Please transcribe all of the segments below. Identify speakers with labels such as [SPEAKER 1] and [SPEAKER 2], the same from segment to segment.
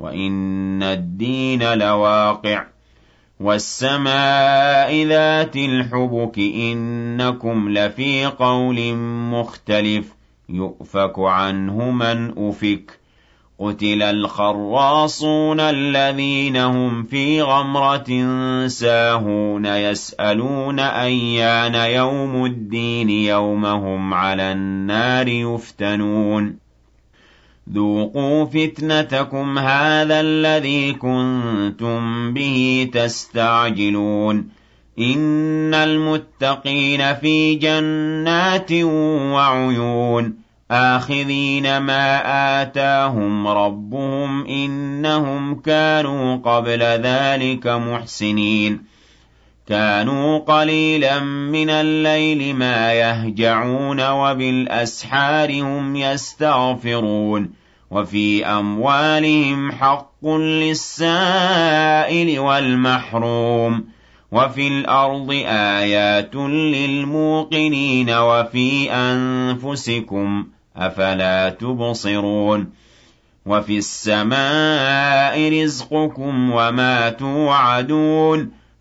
[SPEAKER 1] وإن الدين لواقع والسماء ذات الحبك إنكم لفي قول مختلف يؤفك عنه من أفك قتل الخراصون الذين هم في غمرة ساهون يسألون أيان يوم الدين يومهم على النار يفتنون ذوقوا فتنتكم هذا الذي كنتم به تستعجلون إن المتقين في جنات وعيون آخذين ما آتاهم ربهم إنهم كانوا قبل ذلك محسنين كانوا قليلا من الليل ما يهجعون وبالأسحار هم يستغفرون وفي أموالهم حق للسائل والمحروم وفي الأرض آيات للموقنين وفي أنفسكم أفلا تبصرون وفي السماء رزقكم وما توعدون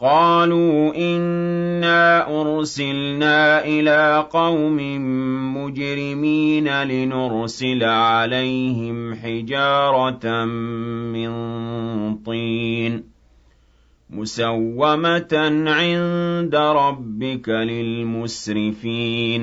[SPEAKER 1] قالوا إنا أرسلنا إلى قوم مجرمين لنرسل عليهم حجارة من طين مُّسَوَّمَةً عِندَ رَبِّكَ لِلْمُسْرِفِينَ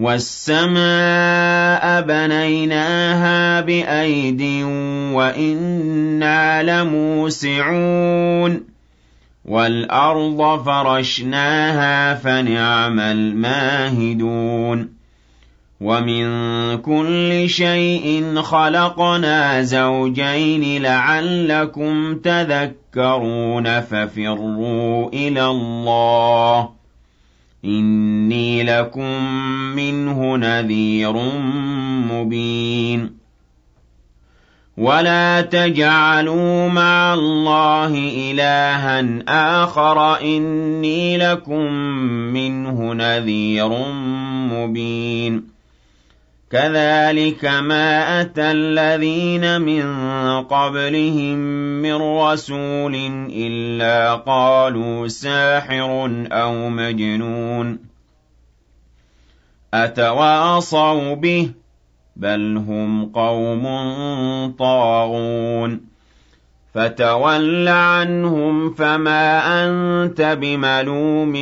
[SPEAKER 1] والسماء بنيناها بأيد وإنا لموسعون والأرض فرشناها فنعم الماهدون ومن كل شيء خلقنا زوجين لعلكم تذكرون ففروا إلى الله إني لكم منه نذير مبين. ولا تجعلوا مع الله إلها آخر. إني لكم منه نذير مبين. كذلك ما أتى الذين من قبلهم من رسول إلا قالوا ساحر أو مجنون أتواصوا به بل هم قوم طاغون فَتَوَلَّ عَنْهُمْ فَمَا أَنتَ بِمَلُومٍ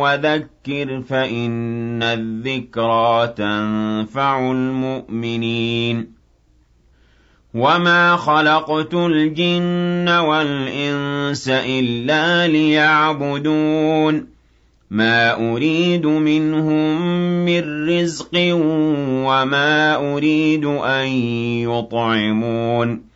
[SPEAKER 1] وَذَكِّرْ فَإِنَّ الذِّكْرَىٰ تَنفَعُ الْمُؤْمِنِينَ. وَمَا خَلَقْتُ الْجِنَّ وَالْإِنسَ إِلَّا لِيَعْبُدُونِ. مَا أُرِيدُ مِنْهُم مِّن رِّزْقٍ وَمَا أُرِيدُ أَن يُطْعِمُونِ.